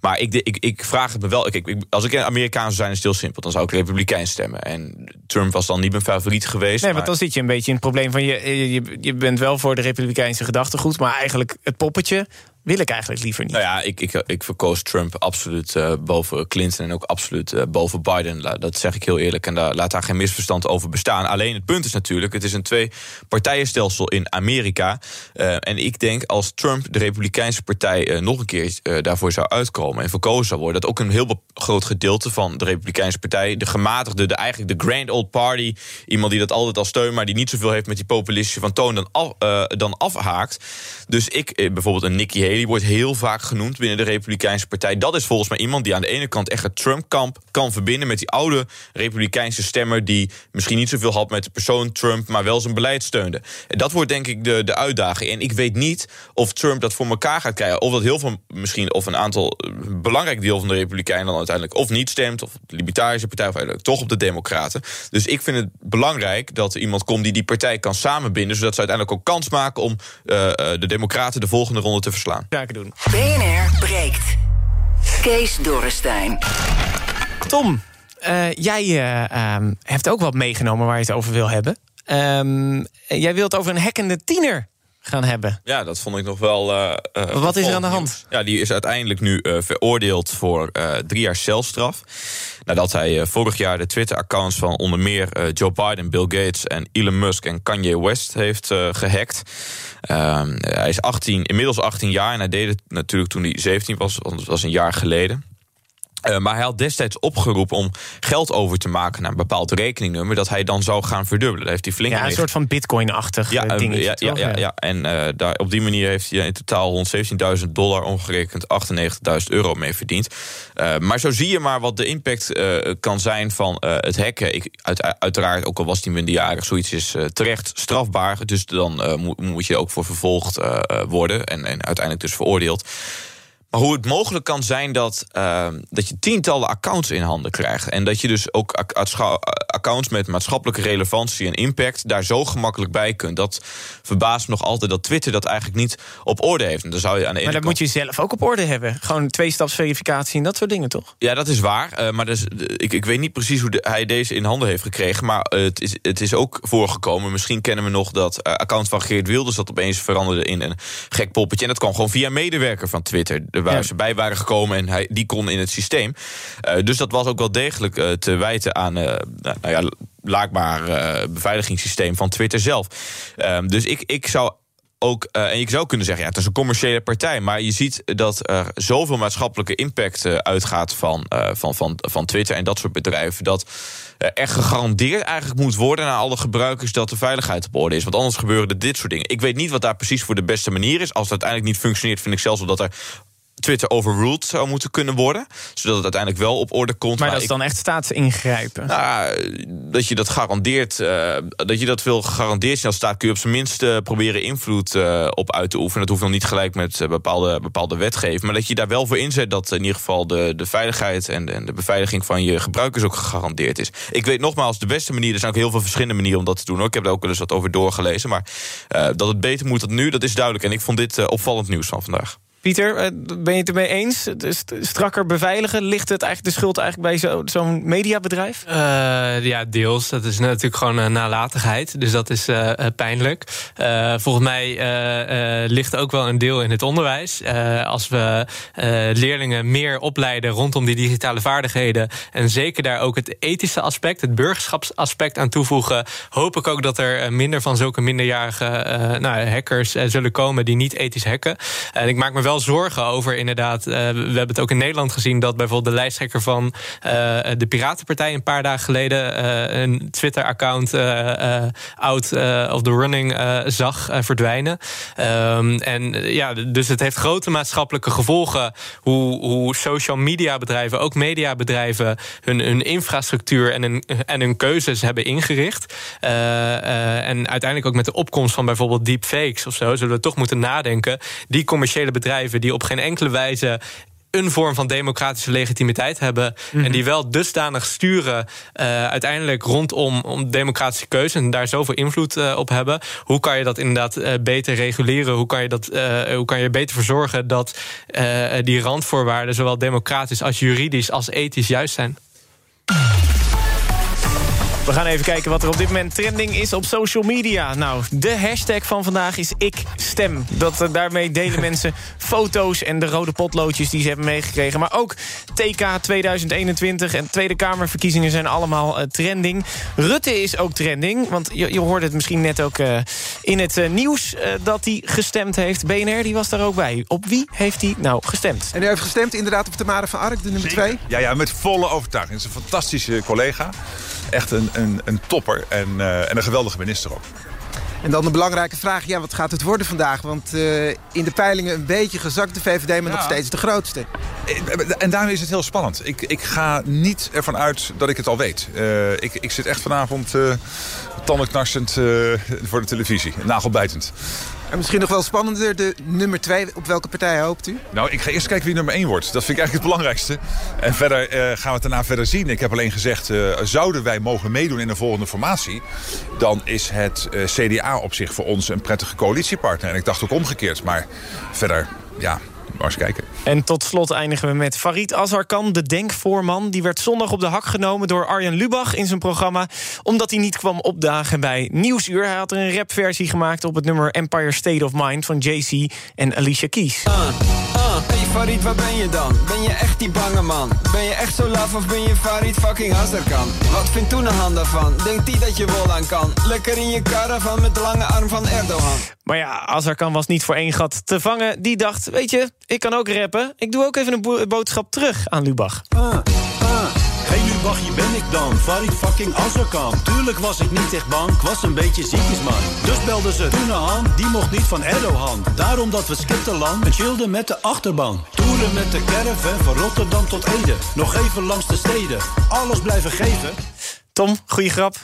maar ik, ik, ik vraag het me wel. Ik, ik, als ik een Amerikaan zou zijn, is het heel simpel. Dan zou ik Republikein stemmen. En Trump was dan niet mijn favoriet geweest. Nee, want dan zit je een beetje in het probleem van... Je, je, je bent wel voor de Republikeinse gedachtegoed... maar eigenlijk het poppetje wil ik eigenlijk liever niet. Nou ja, ik, ik, ik verkoos Trump absoluut uh, boven Clinton en ook absoluut uh, boven Biden. Dat zeg ik heel eerlijk en daar, laat daar geen misverstand over bestaan. Alleen het punt is natuurlijk, het is een twee-partijenstelsel in Amerika. Uh, en ik denk als Trump de Republikeinse Partij nog een keer daarvoor zou uitkomen en verkozen zou worden, dat ook een heel groot gedeelte van de Republikeinse Partij, de gematigde, de, eigenlijk de Grand Old Party, iemand die dat altijd al steunt, maar die niet zoveel heeft met die populistische van toon, dan, dan afhaakt. Dus ik, bijvoorbeeld een Nikki Haley wordt heel vaak genoemd binnen de Republikeinse Partij. Dat is volgens mij iemand die aan de ene kant echt het Trump-kamp kan verbinden met die oude Republikeinse stemmer die misschien niet zoveel had met de persoon Trump, maar wel zijn beleid steunde. En dat wordt denk ik de, de uitdaging. En ik weet niet of Trump dat voor elkaar gaat krijgen. Of dat heel veel, misschien of een aantal een belangrijk deel van de Republikeinen dan uiteindelijk of niet stemt, of de Libertarische Partij, of eigenlijk toch op de Democraten. Dus ik vind het belangrijk dat er iemand komt die die partij kan samenbinden, zodat ze uiteindelijk ook kans maken om uh, de Democraten de volgende ronde te verslaan doen. BNR breekt. Kees Dorrestein. Tom, uh, jij uh, um, hebt ook wat meegenomen waar je het over wil hebben. Um, jij wilt over een hekkende tiener gaan hebben. Ja, dat vond ik nog wel. Uh, Wat is er aan de hand? Ja, die is uiteindelijk nu uh, veroordeeld voor drie jaar celstraf. Nadat hij vorig jaar de Twitter-accounts van onder meer Joe Biden, Bill Gates en Elon Musk en Kanye West heeft gehackt. Ehm, hij is 18, inmiddels 18 jaar en hij deed het natuurlijk toen hij 17 was, want dat was een jaar geleden. Uh, maar hij had destijds opgeroepen om geld over te maken naar een bepaald rekeningnummer, dat hij dan zou gaan verdubbelen. Daar heeft hij flink ja, een soort van bitcoin-achtig ja, dingetje. Ja, ja, ja, ja, en uh, daar, op die manier heeft hij in totaal 117.000 dollar, omgerekend 98.000 euro mee verdiend. Uh, maar zo zie je maar wat de impact kan zijn van het hacken. Ik, uit, uiteraard, ook al was hij minderjarig, zoiets is terecht strafbaar. Dus dan moet, moet je ook voor vervolgd worden en, en uiteindelijk dus veroordeeld. Maar hoe het mogelijk kan zijn dat, uh, dat je tientallen accounts in handen krijgt. En dat je dus ook accounts met maatschappelijke relevantie en impact daar zo gemakkelijk bij kunt. Dat verbaast me nog altijd dat Twitter dat eigenlijk niet op orde heeft. En dan zou je aan de maar dat moet je zelf ook op orde hebben. Gewoon twee-stapsverificatie en dat soort dingen, toch? Ja, dat is waar. Uh, maar dus, ik, ik weet niet precies hoe de, hij deze in handen heeft gekregen. Maar uh, het, is, het is ook voorgekomen. Misschien kennen we nog dat account van Geert Wilders... dat opeens veranderde in een gek poppetje. En dat kwam gewoon via medewerker van Twitter waar ja. ze bij waren gekomen en hij, die kon in het systeem. Uh, dus dat was ook wel degelijk uh, te wijten aan uh, nou ja, laakbaar beveiligingssysteem van Twitter zelf. Ehm, dus ik, ik zou ook, uh, en je zou kunnen zeggen, ja, het is een commerciële partij. Maar je ziet dat er zoveel maatschappelijke impact uh, uitgaat van, uh, van, van, van Twitter en dat soort bedrijven. Dat er gegarandeerd eigenlijk moet worden aan alle gebruikers dat de veiligheid op orde is. Want anders gebeuren er dit soort dingen. Ik weet niet wat daar precies voor de beste manier is. Als het uiteindelijk niet functioneert, vind ik zelfs wel dat er Twitter overruled zou moeten kunnen worden. Zodat het uiteindelijk wel op orde komt. Maar, maar dat is dan echt staatsingrijpen? Nou, dat je dat garandeert. Uh, dat je dat wil gegarandeerd zien als staat, kun je op zijn minst uh, proberen invloed uh, op uit te oefenen. Dat hoeft nog niet gelijk met bepaalde, bepaalde wetgeving. Maar dat je daar wel voor inzet dat in ieder geval de, de veiligheid en de, en de beveiliging van je gebruikers ook gegarandeerd is. Ik weet nogmaals, de beste manier, er zijn ook heel veel verschillende manieren om dat te doen. Hoor. Ik heb daar ook wel eens wat over doorgelezen. Maar dat het beter moet dan nu, dat is duidelijk. En ik vond dit opvallend nieuws van vandaag. Pieter, eh, ben je het ermee eens? Strakker beveiligen, ligt het eigenlijk de schuld eigenlijk bij zo'n mediabedrijf? Uh, ja, deels. Dat is natuurlijk gewoon een nalatigheid. Dus dat is uh, pijnlijk. Volgens mij ligt ook wel een deel in het onderwijs. als we leerlingen meer opleiden rondom die digitale vaardigheden... en zeker daar ook het ethische aspect, het burgerschapsaspect aan toevoegen... hoop ik ook dat er minder van zulke minderjarige nou, hackers zullen komen... die niet ethisch hacken. En ik maak me wel wel zorgen over inderdaad. Uh, we hebben het ook in Nederland gezien dat bijvoorbeeld de lijsttrekker van uh, de Piratenpartij een paar dagen geleden uh, een Twitter-account out of the running zag verdwijnen. Um, en ja, dus het heeft grote maatschappelijke gevolgen hoe, hoe social media bedrijven, ook mediabedrijven, hun, hun infrastructuur en hun, en hun keuzes hebben ingericht. en uiteindelijk ook met de opkomst van bijvoorbeeld deepfakes of zo, zullen we toch moeten nadenken. Die commerciële bedrijven die op geen enkele wijze een vorm van democratische legitimiteit hebben. En Mhm. die wel dusdanig sturen uh, uiteindelijk rondom om democratische keuze. En daar zoveel invloed uh, op hebben. Hoe kan je dat inderdaad uh, beter reguleren? Hoe kan je, dat, hoe kan je beter verzorgen dat die randvoorwaarden, zowel democratisch als juridisch als ethisch juist zijn? We gaan even kijken wat er op dit moment trending is op social media. Nou, de hashtag van vandaag is ik stem. Dat, eh, daarmee delen (laughs) mensen foto's en de rode potloodjes die ze hebben meegekregen. Maar ook TK 2021 en Tweede Kamerverkiezingen zijn allemaal eh, trending. Rutte is ook trending, want je, je hoorde het misschien net ook eh, in het nieuws... eh, dat hij gestemd heeft. BNR die was daar ook bij. Op wie heeft hij nou gestemd? En u heeft gestemd inderdaad op Tamara van Ark, de nummer 2? Ja, ja, met volle overtuiging. Het is een fantastische collega. Echt een, een, een topper en, eh, en een geweldige minister ook. En dan de belangrijke vraag, ja, wat gaat het worden vandaag? Want eh, in de peilingen een beetje gezakt de VVD, maar nog steeds de grootste. En daarmee is het heel spannend. Ik, ik ga niet ervan uit dat ik het al weet. Eh, ik, ik zit echt vanavond uh, tandenknarsend voor de televisie. Nagelbijtend. En misschien nog wel spannender, de nummer 2. Op welke partij hoopt u? Nou, ik ga eerst kijken wie nummer 1 wordt. Dat vind ik eigenlijk het belangrijkste. En verder uh, gaan we het daarna verder zien. Ik heb alleen gezegd, uh, zouden wij mogen meedoen in de volgende formatie... dan is het uh, CDA op zich voor ons een prettige coalitiepartner. En ik dacht ook omgekeerd. Maar verder, ja, maar eens kijken. En tot slot eindigen we met Farid Azarkan, de denkvoorman. Die werd zondag op de hak genomen door Arjen Lubach in zijn programma... omdat hij niet kwam opdagen bij Nieuwsuur. Hij had er een rapversie gemaakt op het nummer Empire State of Mind... van JC en Alicia Keys. Uh, uh, hey Farid, waar ben je dan? Ben je echt die bange man? Ben je echt zo laf of ben je Farid fucking Azarkan? Wat vindt toen een hand daarvan? Denkt die dat je wol aan kan? Lekker in je caravan met de lange arm van Erdogan. Maar ja, Azarkan was niet voor één gat te vangen. Die dacht, weet je, ik kan ook rappen. Ik doe ook even een bo boodschap terug aan Lubach. Ah, ah. Hey Lubach, dan, Farid fucking Azarkan. Tuurlijk was ik niet echt bang, ik was een beetje ziekjes man. Dus belden ze toen aan, die mocht niet van Erdogan. Daarom dat we skipten land en chillden met de achterban. Toeren met de caravan van Rotterdam tot Ede. Nog even langs de steden, alles blijven geven. Tom, goeie grap.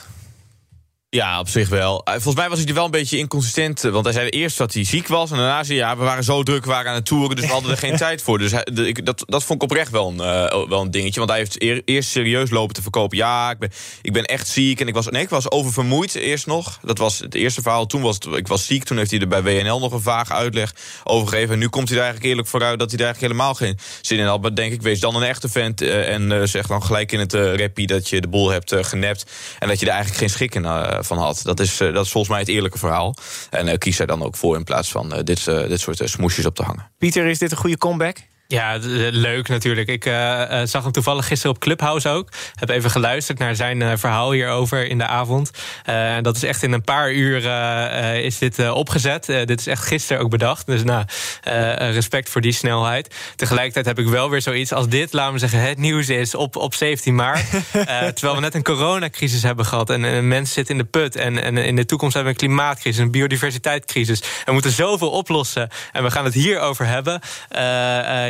Ja, op zich wel. Uh, volgens mij was hij er wel een beetje inconsistent. Want hij zei eerst dat hij ziek was. En daarna zei hij, ja, we waren zo druk, we waren aan het toeren. Dus we hadden er geen (laughs) tijd voor. Dus hij, ik, dat, dat vond ik oprecht wel een, uh, wel een dingetje. Want hij heeft eer, eerst serieus lopen te verkopen. Ja, ik ben, ik ben echt ziek. En ik was, nee, ik was oververmoeid eerst nog. Dat was het eerste verhaal. Toen was het, ik was ziek. Toen heeft hij er bij WNL nog een vaag uitleg over gegeven. En nu komt hij er eigenlijk eerlijk vooruit dat hij er eigenlijk helemaal geen zin in had. Maar denk ik, wees dan een echte vent. Uh, en zeg dan gelijk in het rappie dat je de boel hebt genept. En dat je er eigenlijk geen schik in van had. Dat is, uh, dat is volgens mij het eerlijke verhaal. En uh, kies er dan ook voor in plaats van dit, dit soort smoesjes op te hangen. Pieter, is dit een goede comeback? Ja, leuk natuurlijk. Ik uh, zag hem toevallig gisteren op Clubhouse ook. Heb even geluisterd naar zijn uh, verhaal hierover in de avond. Uh, dat is echt in een paar uur is dit opgezet. dit is echt gisteren ook bedacht. Dus nou, respect voor die snelheid. Tegelijkertijd heb ik wel weer zoiets als dit. Laten we zeggen, het nieuws is op, op 17 maart. (laughs) terwijl we net een coronacrisis hebben gehad. En, en mensen zitten in de put. En, en in de toekomst hebben we een klimaatcrisis, een biodiversiteitscrisis. We moeten zoveel oplossen. En we gaan het hierover hebben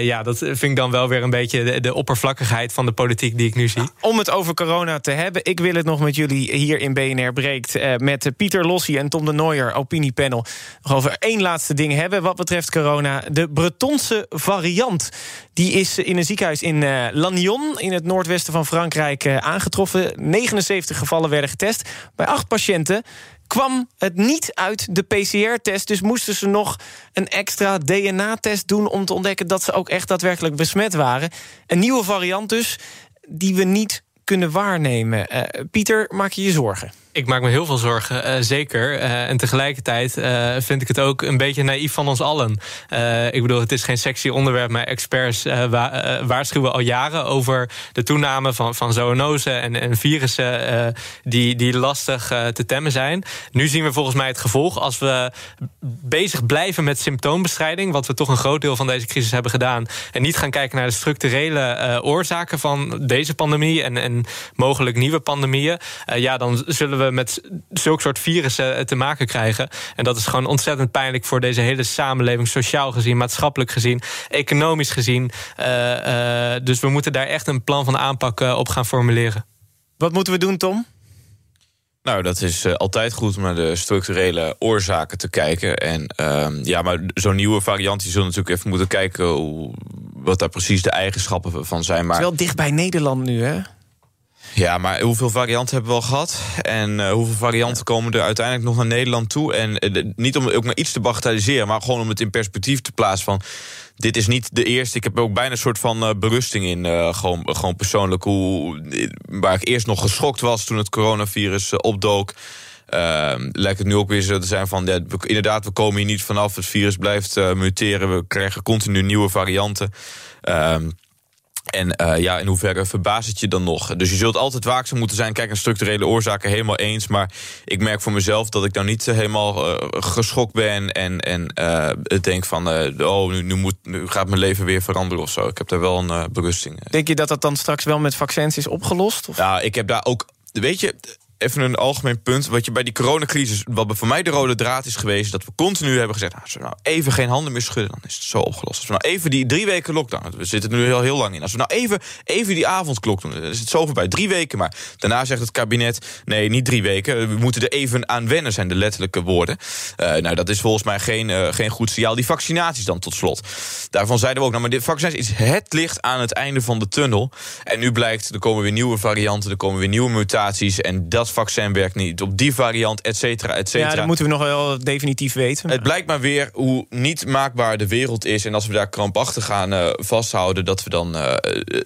ja, dat vind ik dan wel weer een beetje de, oppervlakkigheid van de politiek die ik nu zie. Om het over corona te hebben, ik wil het nog met jullie hier in BNR Breekt... Eh, met Pieter Lossie en Tom de Nooijer, opiniepanel... nog over één laatste ding hebben wat betreft corona. De Bretonse variant. Die is in een ziekenhuis in uh, Lannion, in het noordwesten van Frankrijk, uh, aangetroffen. 79 gevallen werden getest. Bij acht patiënten kwam het niet uit de PCR-test. Dus moesten ze nog een extra DNA-test doen... om te ontdekken dat ze ook echt daadwerkelijk besmet waren. Een nieuwe variant dus, die we niet kunnen waarnemen. Uh, Pieter, maak je je zorgen? Ik maak me heel veel zorgen, uh, zeker. Uh, en tegelijkertijd uh, vind ik het ook een beetje naïef van ons allen. ik bedoel, het is geen sexy onderwerp, maar experts wa waarschuwen al jaren over de toename van, van zoonosen en, en virussen die, die lastig te temmen zijn. Nu zien we volgens mij het gevolg als we bezig blijven met symptoombestrijding, wat we toch een groot deel van deze crisis hebben gedaan, en niet gaan kijken naar de structurele oorzaken van deze pandemie en, en mogelijk nieuwe pandemieën. ja, dan zullen we met zulke soort virussen te maken krijgen. En dat is gewoon ontzettend pijnlijk voor deze hele samenleving, sociaal gezien, maatschappelijk gezien, economisch gezien. Uh, uh, dus we moeten daar echt een plan van aanpak uh, op gaan formuleren. Wat moeten we doen, Tom? Nou, dat is uh, altijd goed om naar de structurele oorzaken te kijken. En uh, ja, maar zo'n nieuwe variant, je zult natuurlijk even moeten kijken hoe, wat daar precies de eigenschappen van zijn. Maar... Het is wel dicht bij Nederland nu, hè? Ja, maar hoeveel varianten hebben we al gehad? En uh, hoeveel varianten komen er uiteindelijk nog naar Nederland toe? En uh, niet om ook maar iets te bagatelliseren, maar gewoon om het in perspectief te plaatsen van dit is niet de eerste. Ik heb ook bijna een soort van uh, berusting in. Uh, gewoon, gewoon persoonlijk. Hoe, waar ik eerst nog geschokt was toen het coronavirus uh, opdook. Ehm, lijkt het nu ook weer zo te zijn van... Ja, inderdaad, we komen hier niet vanaf. Het virus blijft muteren. We krijgen continu nieuwe varianten. En uh, ja, in hoeverre verbaast het je dan nog? Dus je zult altijd waakzaam moeten zijn. Kijk, een structurele oorzaken helemaal eens. Maar ik merk voor mezelf dat ik nou niet helemaal uh, geschokt ben. En, en uh, denk van, oh, nu, nu, moet, nu gaat mijn leven weer veranderen of zo. Ik heb daar wel een berusting. Denk je dat dat dan straks wel met vaccins is opgelost? Of? Ja, ik heb daar ook... Weet je, even een algemeen punt. Wat je bij die coronacrisis, wat voor mij de rode draad is geweest, dat we continu hebben gezegd: nou, als we nou even geen handen meer schudden, dan is het zo opgelost. Als we nou even die drie weken lockdown, we zitten nu heel, heel lang in. Als we nou even, even die avondklok doen, dan is het zo voorbij. Drie weken maar. Daarna zegt het kabinet: nee, niet drie weken. We moeten er even aan wennen, zijn de letterlijke woorden. Uh, nou, dat is volgens mij geen, uh, geen goed signaal. Die vaccinaties dan tot slot. Daarvan zeiden we ook: nou, maar de vaccinatie is het licht aan het einde van de tunnel. En nu blijkt, er komen weer nieuwe varianten, er komen weer nieuwe mutaties. En dat vaccin werkt niet op die variant, et cetera, et cetera. Ja, dat moeten we nog wel definitief weten. Het blijkt maar weer hoe niet maakbaar de wereld is. En als we daar krampachtig gaan uh, vasthouden... dat we dan uh,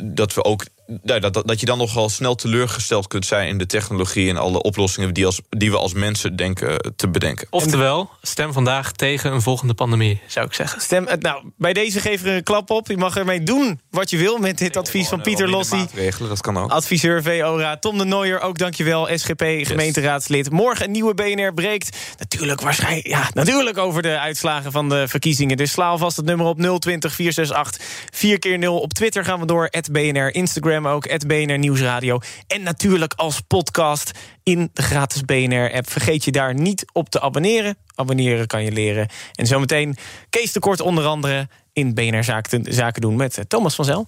dat we ook dat, dat, dat je dan nogal snel teleurgesteld kunt zijn in de technologie en alle oplossingen die, als, die we als mensen denken te bedenken. Oftewel, stem vandaag tegen een volgende pandemie, zou ik zeggen. Stem, nou, bij deze geef er een klap op. Je mag ermee doen wat je wil met dit advies van Pieter Lossi. dat kan ook. Adviseur VORA. Tom de Nooier, ook dankjewel. SGP, gemeenteraadslid. Morgen een nieuwe BNR breekt. Natuurlijk, waarschijnlijk, ja, natuurlijk over de uitslagen van de verkiezingen. Dus sla alvast het nummer op 020 468 4 keer 0 Op Twitter gaan we door, BNR, Instagram ook, het BNR Nieuwsradio. En natuurlijk als podcast in de gratis BNR-app. Vergeet je daar niet op te abonneren. Abonneren kan je leren. En zometeen Kees de Kort onder andere in BNR Zaken doen met Thomas van Zel.